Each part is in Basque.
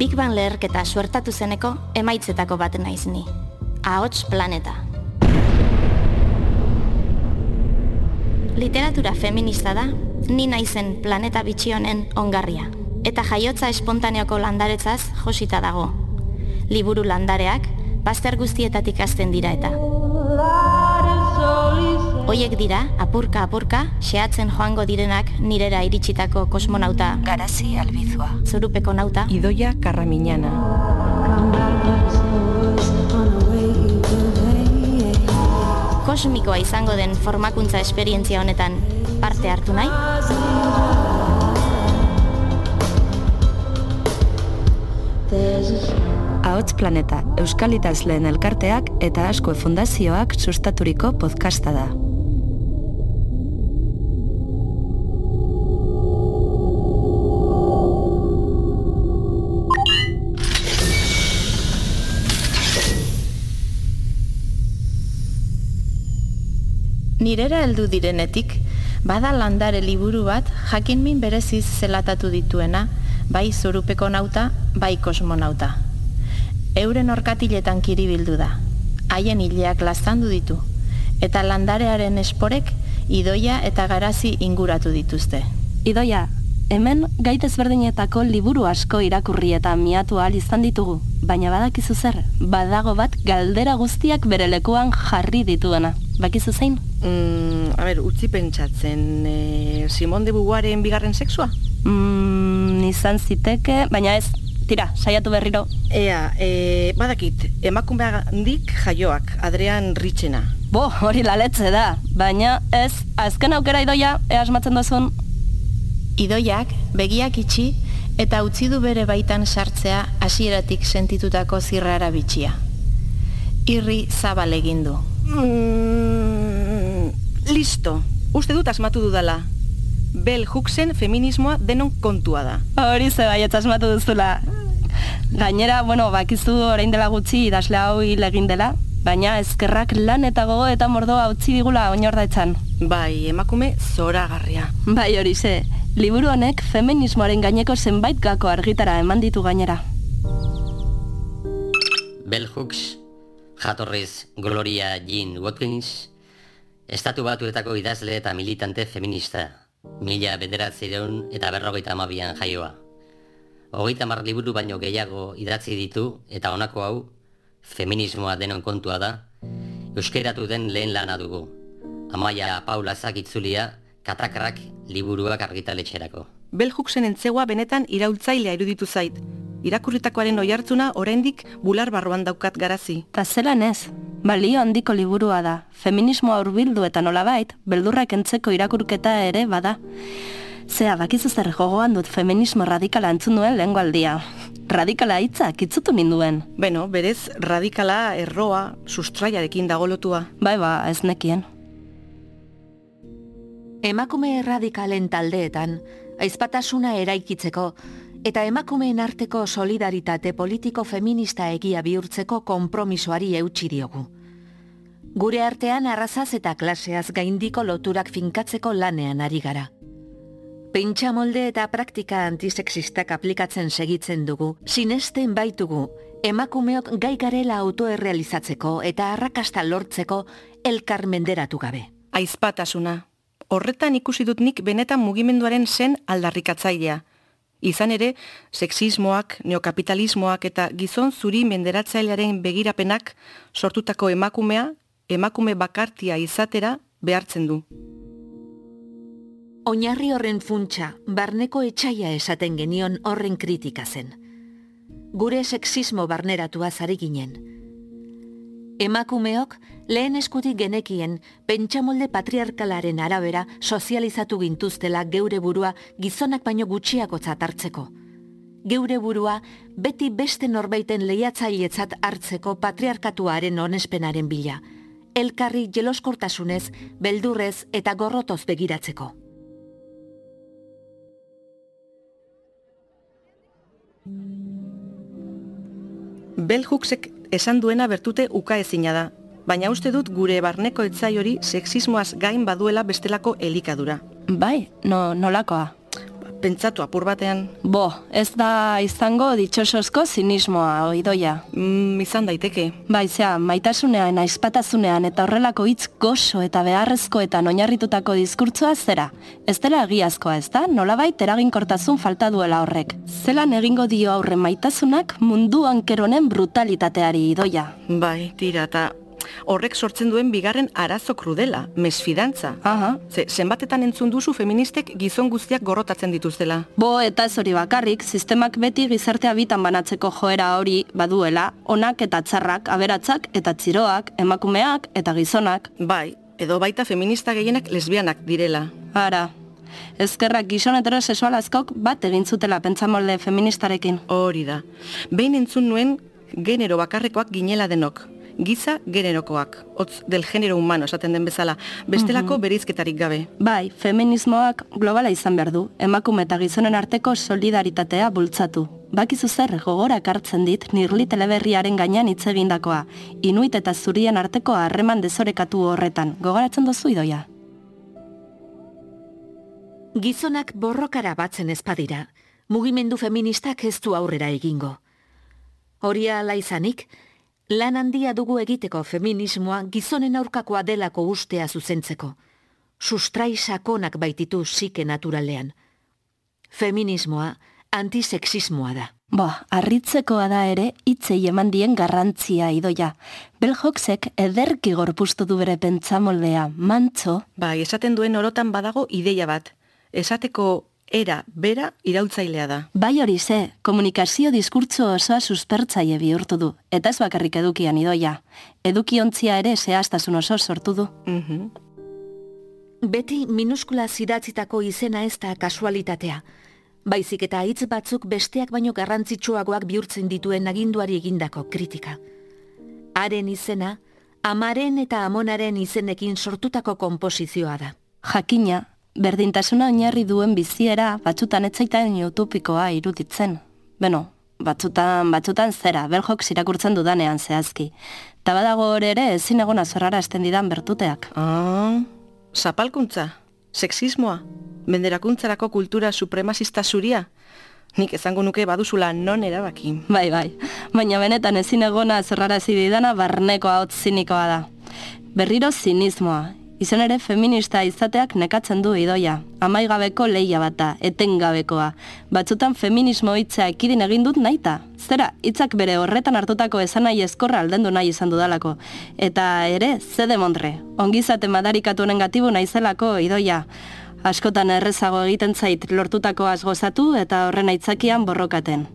Big Bang leherketa suertatu zeneko emaitzetako bat naiz ni. Ahots planeta. Literatura feminista da, ni naizen planeta bitxi honen ongarria. Eta jaiotza espontaneoko landaretzaz josita dago. Liburu landareak, bazter guztietatik azten dira eta. Hoiek dira, apurka apurka, xeatzen joango direnak nirera iritsitako kosmonauta Garazi albizua. zurupeko nauta, Idoia Karramiñana. kosmikoa izango den formakuntza esperientzia honetan parte hartu nahi? Ahots Planeta, Euskal Itasleen Elkarteak eta Asko Fundazioak sustaturiko podcasta da. Nirera heldu direnetik, bada landare liburu bat jakinmin bereziz zelatatu dituena, bai zorupeko nauta, bai kosmonauta. Euren orkatiletan kiribildu da, haien hileak laztandu ditu, eta landarearen esporek idoia eta garazi inguratu dituzte. Idoia, hemen gait ezberdinetako liburu asko irakurri eta miatu ahal izan ditugu, baina badakizu zer, badago bat galdera guztiak bere lekuan jarri dituena. Bakizu zein? Mm, a ber, utzi pentsatzen, e, Simon de Beauvoiren bigarren sexua? Mm, izan ziteke, baina ez, tira, saiatu berriro. Ea, e, badakit, emakumea handik jaioak, Adrian Ritxena. Bo, hori laletze da, baina ez, azken aukera idoia, e asmatzen duzun, Idoiak begiak itxi eta utzi du bere baitan sartzea hasieratik sentitutako zirrara bitxia. Irri zabal egin du. Mm, listo, uste dut asmatu dudala. Bell Hooksen feminismoa denon kontua da. hori ze baietz asmatu duzula. Gainera, bueno, bakizu orain dela gutxi idazle hau hil egin dela, baina ezkerrak lan eta gogo eta mordoa utzi digula oinordaitzan. Bai, emakume zoragarria. Bai hori ze, liburu honek feminismoaren gaineko zenbait gako argitara eman ditu gainera. Bell Hooks, jatorriz Gloria Jean Watkins, estatu batuetako idazle eta militante feminista, mila bederatzireun eta berrogeita amabian jaioa. Hogeita mar liburu baino gehiago idatzi ditu eta honako hau, feminismoa denon kontua da, euskeratu den lehen lana dugu. Amaia Paula Zakitzulia, katakrak liburuak argitaletxerako. Bell Hooksen entzegoa benetan iraultzailea iruditu zait. Irakurritakoaren oihartzuna oraindik bular barruan daukat garazi. Ta zelan ez, balio handiko liburua da, feminismoa hurbildu eta nolabait, beldurrak entzeko irakurketa ere bada. Zea, bakizu zer gogoan dut feminismo radikala entzun nuen lehengo aldia. Radikala hitza kitzutu ninduen. Beno, berez, radikala, erroa, sustraiarekin dago lotua. Bai ba, ez nekien. Emakume erradikalen taldeetan, aizpatasuna eraikitzeko eta emakumeen arteko solidaritate politiko feminista egia bihurtzeko konpromisoari eutxi diogu. Gure artean arrazaz eta klaseaz gaindiko loturak finkatzeko lanean ari gara. Pentsa molde eta praktika antisexistak aplikatzen segitzen dugu, sinesten baitugu, emakumeok gai garela autoerrealizatzeko eta arrakasta lortzeko elkar menderatu gabe. Aizpatasuna. Horretan ikusi dut nik benetan mugimenduaren zen aldarrikatzailea. Izan ere, sexismoak, neokapitalismoak eta gizon zuri menderatzailearen begirapenak sortutako emakumea, emakume bakartia izatera behartzen du. Oinarri horren funtsa, barneko etxaia esaten genion horren kritika zen. Gure sexismo barneratua zari ginen. Emakumeok lehen eskutik genekien pentsamolde patriarkalaren arabera sozializatu gintuztela geure burua gizonak baino gutxiagotzat hartzeko. Geure burua beti beste norbaiten lehiatzailetzat hartzeko patriarkatuaren onespenaren bila. Elkarri jeloskortasunez, beldurrez eta gorrotoz begiratzeko. Bell Hooksek esan duena bertute ukaezina da, baina uste dut gure barneko etzai hori sexismoaz gain baduela bestelako elikadura. Bai, no, nolakoa. pentsatu apur batean. Bo, ez da izango ditxosozko zinismoa, oidoia. Mm, izan daiteke. Baizea, maitasunean, aizpatazunean eta horrelako hitz gozo eta beharrezkoetan oinarritutako diskurtzoa zera. Ez dela egiazkoa ez da, nolabait eraginkortasun falta duela horrek. Zelan egingo dio aurre maitasunak munduan keronen brutalitateari idoia. Bai, tira, eta horrek sortzen duen bigarren arazo krudela, mesfidantza. Aha. Ze, zenbatetan entzun duzu feministek gizon guztiak gorrotatzen dituztela. Bo eta ez hori bakarrik, sistemak beti gizartea bitan banatzeko joera hori baduela, onak eta txarrak, aberatzak eta txiroak, emakumeak eta gizonak. Bai, edo baita feminista gehienak lesbianak direla. Ara, ezkerrak gizon heterosexual askok bat egin zutela pentsamolde feministarekin. Hori da. Behin entzun nuen genero bakarrekoak ginela denok. Giza generokoak, hotz del genero humano esaten den bezala, bestelako berizketarik gabe. Bai, feminismoak globala izan behar du, emakume eta gizonen arteko solidaritatea bultzatu. Bakizu zer gogorak hartzen dit nirli teleberriaren gainean hitz egindakoa, inuit eta zurien arteko harreman dezorekatu horretan. Gogoratzen duzu idoia? Gizonak borrokara batzen ezpadira, mugimendu feministak ez du aurrera egingo. Hori ala izanik, lan handia dugu egiteko feminismoa gizonen aurkakoa delako ustea zuzentzeko. Sustrai sakonak baititu sike naturalean. Feminismoa antisexismoa da. Bo, harritzekoa da ere hitzei eman dien garrantzia idoia. Bel Hooksek ederki gorpustu du bere pentsamoldea, mantzo, Bai, esaten duen orotan badago ideia bat. Esateko era, bera, iraultzailea da. Bai hori ze, komunikazio diskurtso osoa suspertzaile bihurtu du, eta ez bakarrik edukian idoia. Edukiontzia ere zehaztasun oso sortu du. Mhm. Beti minuskula zidatzitako izena ez da kasualitatea. Baizik eta hitz batzuk besteak baino garrantzitsuagoak bihurtzen dituen aginduari egindako kritika. Haren izena, amaren eta amonaren izenekin sortutako konposizioa da. Jakina, berdintasuna oinarri duen biziera batzutan etzaitan utopikoa iruditzen. Beno, batzutan, batzutan zera, beljok irakurtzen dudanean zehazki. Ta badago hor ere ezin egon azorrara esten didan bertuteak. Ah, zapalkuntza, sexismoa, benderakuntzarako kultura supremazista zuria. Nik ezango nuke baduzula non erabaki. Bai, bai, baina benetan ezin egona zerrara didana barneko hau zinikoa da. Berriro zinismoa, izan ere feminista izateak nekatzen du idoia. Amaigabeko leia bat da, etengabekoa. Batzutan feminismo hitza ekidin egin dut naita. Zera, hitzak bere horretan hartutako esan nahi eskorra aldendu nahi izan dudalako. Eta ere, ze demontre, ongizate madarikatu negatibo naizelako idoia. Askotan errezago egiten zait lortutako gozatu eta horren aitzakian borrokaten.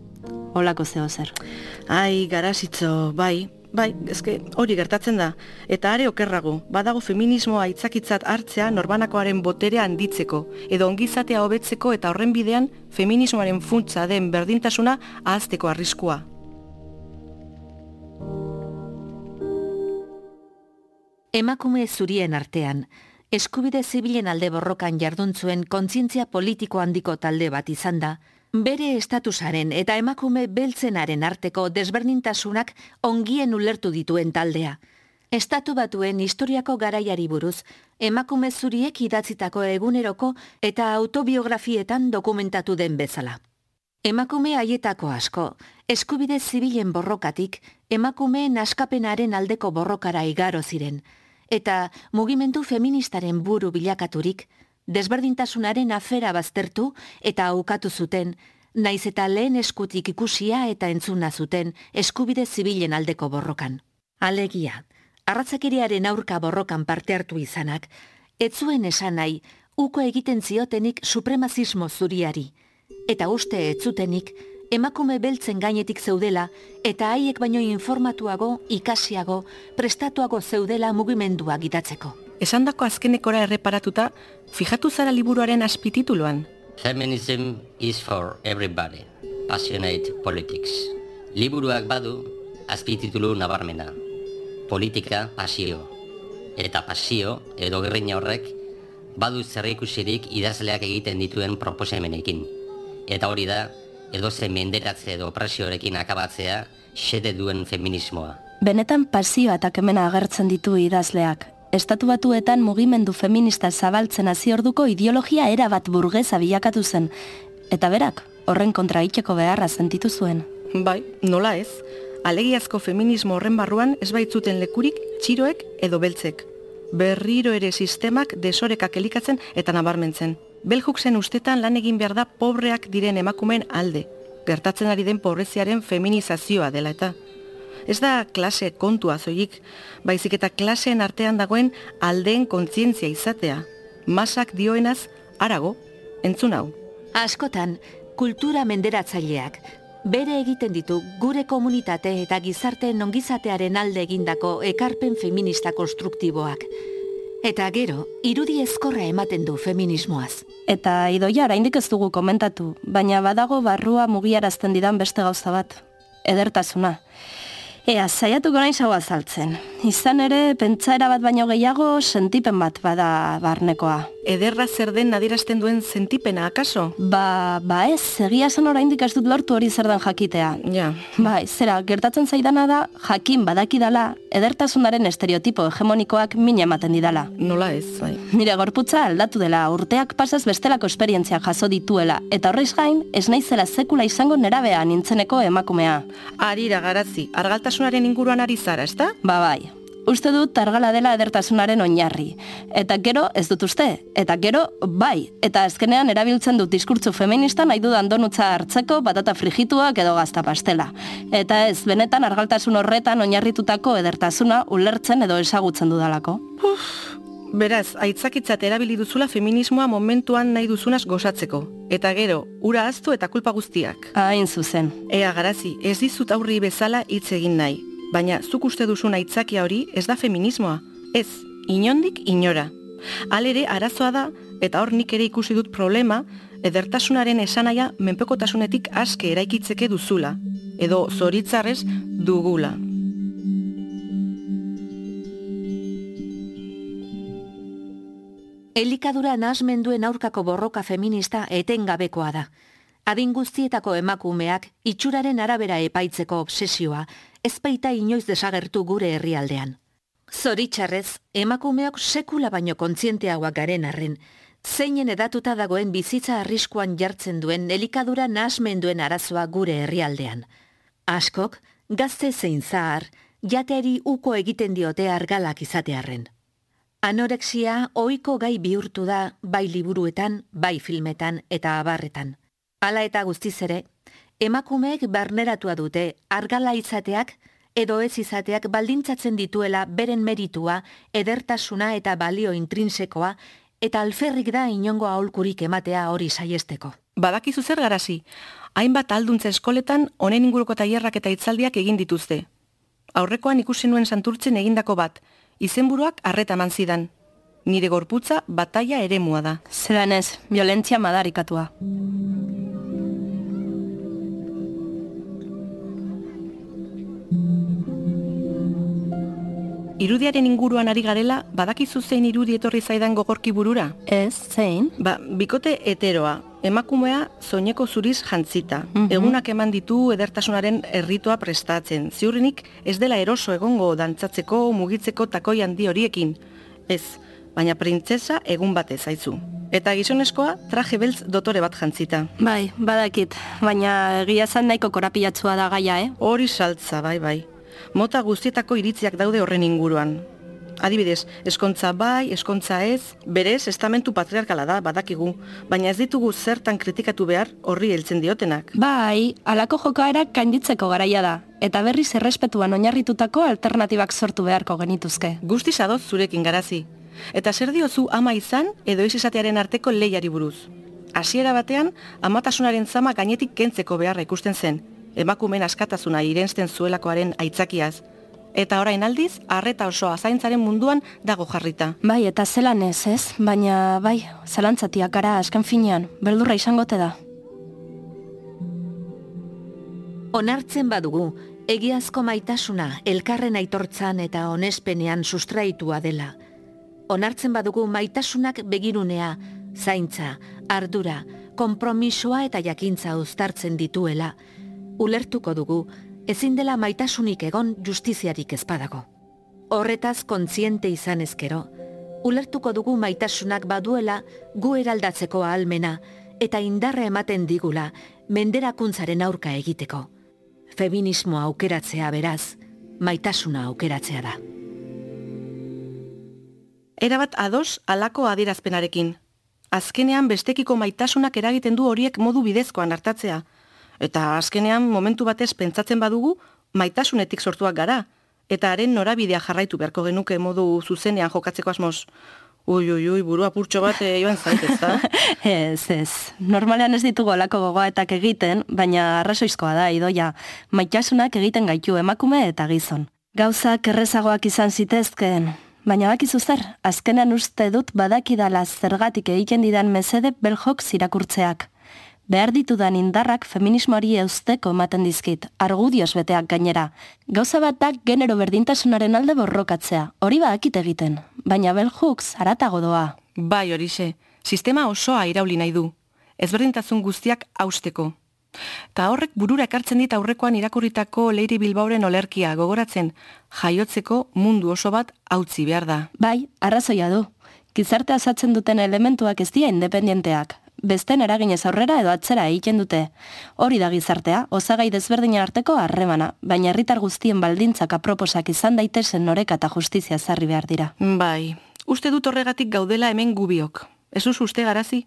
Olako zeo zer. Ai, garasitzo, bai, bai, ezke hori gertatzen da. Eta are okerrago, badago feminismoa aitzakitzat hartzea norbanakoaren boterea handitzeko, edo ongizatea hobetzeko eta horren bidean feminismoaren funtsa den berdintasuna ahazteko arriskua. Emakume zurien artean, eskubide zibilen alde borrokan jarduntzuen kontzientzia politiko handiko talde bat izan da, bere estatusaren eta emakume beltzenaren arteko desberdintasunak ongien ulertu dituen taldea. Estatu batuen historiako garaiari buruz, emakume zuriek idatzitako eguneroko eta autobiografietan dokumentatu den bezala. Emakume haietako asko, eskubide zibilen borrokatik, emakumeen askapenaren aldeko borrokara igaro ziren, eta mugimendu feministaren buru bilakaturik, desberdintasunaren afera baztertu eta aukatu zuten, naiz eta lehen eskutik ikusia eta entzuna zuten eskubide zibilen aldeko borrokan. Alegia, arratzakeriaren aurka borrokan parte hartu izanak, ez zuen esan nahi, uko egiten ziotenik supremazismo zuriari, eta uste ez zutenik, emakume beltzen gainetik zeudela eta haiek baino informatuago, ikasiago, prestatuago zeudela mugimendua gidatzeko. Esandako azkenekora erreparatuta, fijatu zara liburuaren azpitituluan. Feminism is for everybody. Passionate politics. Liburuak badu, azpititulu nabarmena. Politika pasio. Eta pasio, edo gerrina horrek, badu zerrikusirik idazleak egiten dituen proposemenekin. Eta hori da, edo ze menderatze edo opresiorekin akabatzea, xede duen feminismoa. Benetan pasioa eta kemena agertzen ditu idazleak. Estatu batuetan mugimendu feminista zabaltzen hasi orduko ideologia erabat burgeza bilakatu zen. eta berak horren kontra iteko beharra sentitu zuen. Bai, nola ez? Alegiazko feminismo horren barruan ez baitzuten lekurik txiroek edo beltzek. Berriro ere sistemak desorekak elikatzen eta nabarmentzen. Beljuk zen ustetan lan egin behar da pobreak diren emakumen alde. Gertatzen ari den pobreziaren feminizazioa dela eta. Ez da klase kontua zoik, baizik eta klaseen artean dagoen aldeen kontzientzia izatea. Masak dioenaz, arago, entzun hau. Askotan, kultura menderatzaileak, bere egiten ditu gure komunitate eta gizarteen ongizatearen alde egindako ekarpen feminista konstruktiboak. Eta gero, irudi ezkorra ematen du feminismoaz. Eta idoia araindik ez dugu komentatu, baina badago barrua mugiarazten didan beste gauza bat. Edertasuna. Ea, saiatuko nahi zau azaltzen. Izan ere, pentsaera bat baino gehiago, sentipen bat bada barnekoa. Ederra zer den nadirazten duen sentipena, akaso? Ba, ba ez, egia esan oraindik ez dut lortu hori zer den jakitea. Ja, Bai, zera, gertatzen zaidana da, jakin badakidala, edertasunaren estereotipo hegemonikoak min ematen didala. nola ez, bai. Nire gorputza aldatu dela, urteak pasaz bestelako esperientzia jaso dituela, eta horreiz gain, ez naizela sekula izango nerabea nintzeneko emakumea. Arira garazi, argaltasunaren inguruan ari zara, ezta? Ba bai, uste dut argala dela edertasunaren oinarri. Eta gero ez dut uste, eta gero bai, eta azkenean erabiltzen dut diskurtzu feminista nahi dudan donutza hartzeko batata frigituak edo gazta pastela. Eta ez, benetan argaltasun horretan oinarritutako edertasuna ulertzen edo esagutzen dudalako. Beraz, aitzakitzat erabili duzula feminismoa momentuan nahi duzunaz gozatzeko. Eta gero, ura aztu eta kulpa guztiak. Hain zuzen. Ea garazi, ez dizut aurri bezala hitz egin nahi. Baina, zuk uste duzun aitzakia hori ez da feminismoa. Ez, inondik inora. Alere, arazoa da, eta hor nik ere ikusi dut problema, edertasunaren esanaia menpekotasunetik aske eraikitzeke duzula. Edo zoritzarrez dugula. Elikadura nahasmenduen aurkako borroka feminista etengabekoa da. Adin guztietako emakumeak itxuraren arabera epaitzeko obsesioa ez baita inoiz desagertu gure herrialdean. Zoritxarrez, emakumeok sekula baino kontzienteagoak garen arren, zeinen edatuta dagoen bizitza arriskuan jartzen duen elikadura nahasmenduen arazoa gure herrialdean. Askok, gazte zein zahar, jateari uko egiten diote argalak izatearren. Anorexia ohiko gai bihurtu da bai liburuetan, bai filmetan eta abarretan. Hala eta guztiz ere, emakumeek barneratua dute argala izateak edo ez izateak baldintzatzen dituela beren meritua, edertasuna eta balio intrinsekoa, eta alferrik da inongo aholkurik ematea hori saiesteko. Badakizu zer garazi, hainbat alduntza eskoletan honen inguruko tailerrak eta hitzaldiak egin dituzte. Aurrekoan ikusi nuen santurtzen egindako bat, izenburuak arreta eman zidan. Nire gorputza bataia eremua da. Zeran ez, violentzia madarikatua. Irudiaren inguruan ari garela, badakizu zein irudi etorri zaidan gogorki burura? Ez, zein? Ba, bikote heteroa, emakumea zoineko zuriz jantzita. Mhm. Egunak eman ditu edertasunaren erritua prestatzen. Ziurrenik ez dela eroso egongo dantzatzeko, mugitzeko takoi handi horiekin. Ez, baina printzesa egun batez zaizu. Eta gizoneskoa traje beltz dotore bat jantzita. Bai, badakit, baina egia zan nahiko korapilatzua da gaia, eh? Hori saltza, bai, bai. Mota guztietako iritziak daude horren inguruan. Adibidez, eskontza bai, eskontza ez, berez estamentu patriarkala da, badakigu, baina ez ditugu zertan kritikatu behar horri heltzen diotenak. Bai, alako jokaerak gainditzeko garaia da, eta berriz errespetuan oinarritutako alternatibak sortu beharko genituzke. Guztiz adoz zurekin garazi. Eta zer diozu ama izan edo ez izatearen arteko lehiari buruz. Hasiera batean, amatasunaren zama gainetik kentzeko beharra ikusten zen, emakumen askatasuna irensten zuelakoaren aitzakiaz. Eta orain aldiz, arreta osoa zaintzaren munduan dago jarrita. Bai, eta zelan ez, ez? Baina, bai, zalantzatiak gara, asken finean, beldurra izangote da. Onartzen badugu, egiazko maitasuna elkarren aitortzan eta onespenean sustraitua dela. Onartzen badugu maitasunak begirunea, zaintza, ardura, konpromisoa eta jakintza uztartzen dituela. Ulertuko dugu, ezin dela maitasunik egon justiziarik ezpadago. Horretaz kontziente izan ezkero, ulertuko dugu maitasunak baduela gu eraldatzeko ahalmena eta indarra ematen digula menderakuntzaren aurka egiteko. Feminismoa aukeratzea beraz, maitasuna aukeratzea da. Erabat ados alako adierazpenarekin. Azkenean bestekiko maitasunak eragiten du horiek modu bidezkoan hartatzea. Eta azkenean momentu batez pentsatzen badugu maitasunetik sortuak gara, eta haren norabidea jarraitu beharko genuke modu zuzenean jokatzeko asmoz. Ui, ui, ui, burua purtso bat e, joan zait, ez da? ez, ez. Normalean ez ditugu olako gogoetak egiten, baina arrazoizkoa da, idoia. Maitasunak egiten gaitu emakume eta gizon. Gauzak errezagoak izan zitezkeen, baina bakizu zer, azkenan uste dut badakidala zergatik egiten didan mesede beljok zirakurtzeak behar ditudan indarrak feminismoari eusteko ematen dizkit, argudioz beteak gainera. Gauza bat da genero berdintasunaren alde borrokatzea, hori bakit egiten, baina bel hooks aratago doa. Bai horixe, sistema osoa irauli nahi du, ezberdintasun guztiak austeko. Ta horrek burura ekartzen dit aurrekoan irakurritako Leiri Bilbauren olerkia gogoratzen, jaiotzeko mundu oso bat hautzi behar da. Bai, arrazoia du. Gizarte azatzen duten elementuak ez dira independienteak, besten eraginez aurrera edo atzera egiten dute. Hori da gizartea, osagai desberdinen arteko harremana, baina herritar guztien baldintzak aproposak izan daitezen noreka eta justizia zarri behar dira. Bai, uste dut horregatik gaudela hemen gubiok. Ez uste garazi?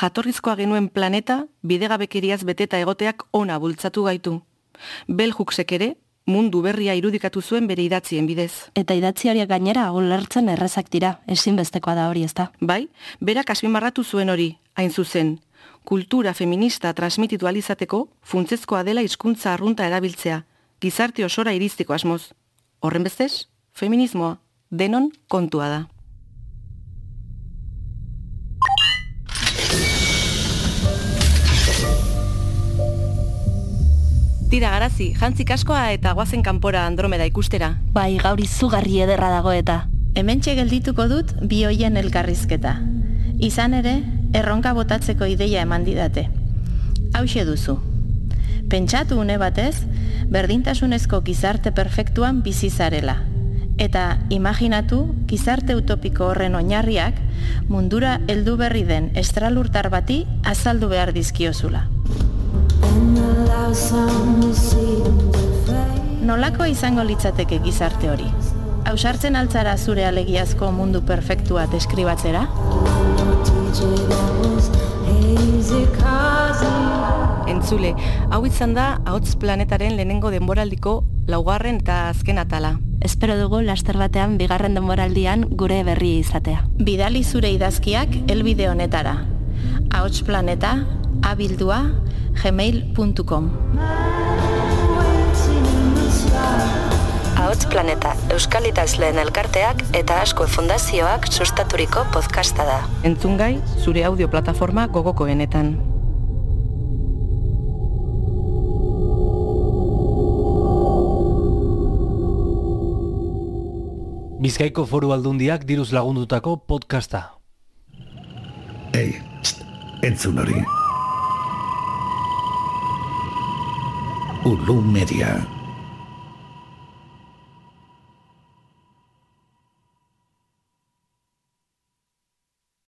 Jatorrizkoa genuen planeta, bidegabekeriaz beteta egoteak ona bultzatu gaitu. Beljuksek ere, mundu berria irudikatu zuen bere idatzien bidez. Eta idatzi horiek gainera ulertzen errezak dira, ezinbestekoa da hori ez da. Bai, berak asmimarratu zuen hori, hain zuzen. Kultura feminista transmititu alizateko, funtzezkoa dela hizkuntza arrunta erabiltzea, gizarte osora iristiko asmoz. Horren bestez, feminismoa, denon kontua da. Tira garazi, jantzik askoa eta guazen kanpora andromeda ikustera. Bai, gaur izugarri ederra dago eta. Hemen geldituko dut bi hoien elkarrizketa. Izan ere, erronka botatzeko ideia eman didate. Hau duzu. Pentsatu une batez, berdintasunezko gizarte perfektuan bizi zarela. Eta imaginatu gizarte utopiko horren oinarriak mundura heldu berri den estralurtar bati azaldu behar dizkiozula. Nolako izango litzateke gizarte hori? Ausartzen altzara zure alegiazko mundu perfektua deskribatzera? Entzule, hau izan da Ahots Planetaren lehenengo denboraldiko laugarren eta azken atala. Espero dugu laster batean bigarren denboraldian gure berri izatea. Bidali zure idazkiak elbide honetara. Ahots Planeta, abildua, gmail.com Ahots Planeta, Euskal Itazleen elkarteak eta Asko Fundazioak sustaturiko podcasta da. Entzungai, zure audio plataforma gogokoenetan. Bizkaiko foru aldundiak diruz lagundutako podcasta. Ei, entzun hori. Ulu Media.